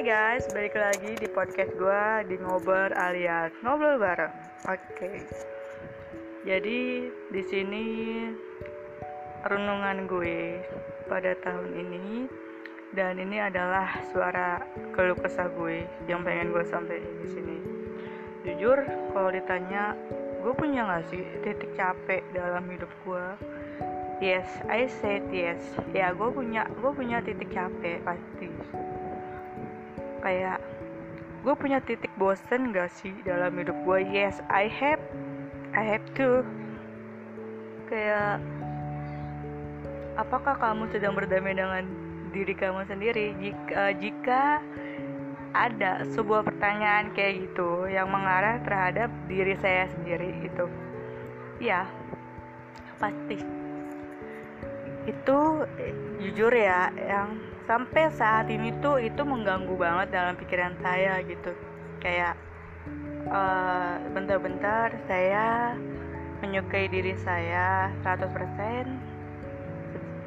Hai guys, balik lagi di podcast gue di ngobrol alias ngobrol bareng. Oke. Jadi di sini renungan gue pada tahun ini dan ini adalah suara keluh kesah gue yang pengen gue sampaikan di sini. Jujur, kalau ditanya gue punya gak sih titik capek dalam hidup gue? Yes, I said yes. Ya, gue punya gue punya titik capek pasti kayak gue punya titik bosen gak sih dalam hidup gue yes I have I have to. Kayak apakah kamu sedang berdamai dengan diri kamu sendiri? Jika jika ada sebuah pertanyaan kayak gitu yang mengarah terhadap diri saya sendiri itu ya pasti itu eh, jujur ya yang sampai saat ini tuh itu mengganggu banget dalam pikiran saya gitu. Kayak uh, bentar-bentar saya menyukai diri saya 100%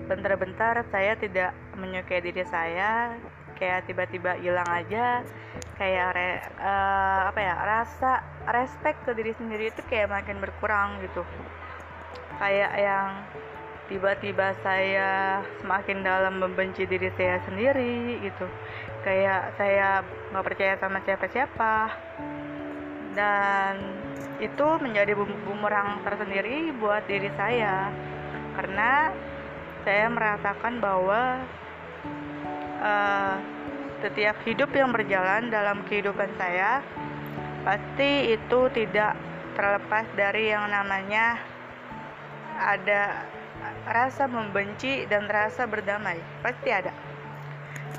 bentar-bentar saya tidak menyukai diri saya kayak tiba-tiba hilang aja kayak re, uh, apa ya rasa respect ke diri sendiri itu kayak makin berkurang gitu. Kayak yang tiba-tiba saya semakin dalam membenci diri saya sendiri gitu. Kayak saya nggak percaya sama siapa-siapa. Dan itu menjadi bumerang tersendiri buat diri saya. Karena saya merasakan bahwa uh, setiap hidup yang berjalan dalam kehidupan saya pasti itu tidak terlepas dari yang namanya ada rasa membenci dan rasa berdamai pasti ada.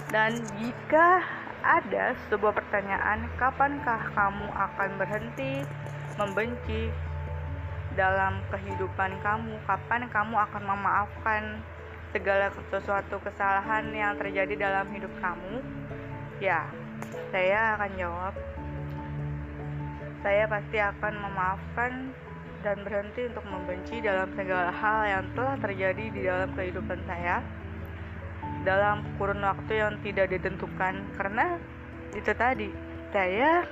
Dan jika ada sebuah pertanyaan kapankah kamu akan berhenti membenci dalam kehidupan kamu? Kapan kamu akan memaafkan segala sesuatu kesalahan yang terjadi dalam hidup kamu? Ya saya akan jawab. Saya pasti akan memaafkan dan berhenti untuk membenci dalam segala hal yang telah terjadi di dalam kehidupan saya dalam kurun waktu yang tidak ditentukan. Karena itu tadi saya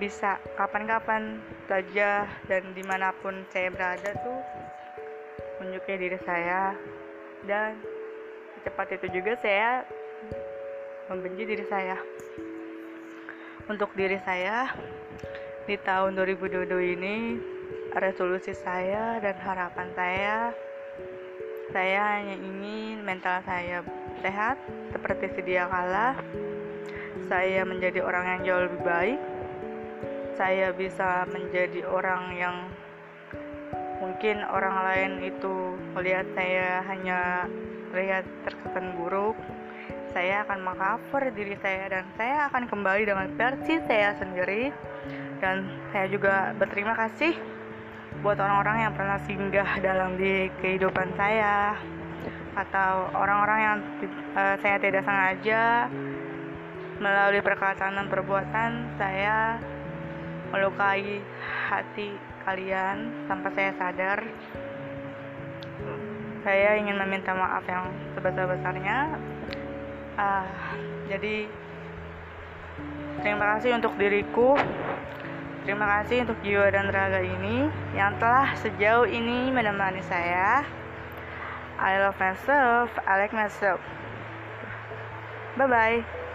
bisa kapan-kapan saja dan di mana pun saya berada tuh menyukai diri saya. Dan secepat itu juga saya membenci diri saya. Untuk diri saya di tahun 2022 ini resolusi saya dan harapan saya saya hanya ingin mental saya sehat seperti sedia kala. Saya menjadi orang yang jauh lebih baik. Saya bisa menjadi orang yang mungkin orang lain itu melihat saya hanya terlihat terkesan buruk. Saya akan mengcover diri saya dan saya akan kembali dengan versi saya sendiri. Dan saya juga berterima kasih buat orang-orang yang pernah singgah dalam di kehidupan saya. Atau orang-orang yang uh, saya tidak sengaja. Melalui perkataan dan perbuatan saya melukai hati kalian tanpa saya sadar. Saya ingin meminta maaf yang sebesar-besarnya. Uh, jadi terima kasih untuk diriku Terima kasih untuk jiwa dan raga ini yang telah sejauh ini menemani saya. I love myself, I like myself. Bye bye.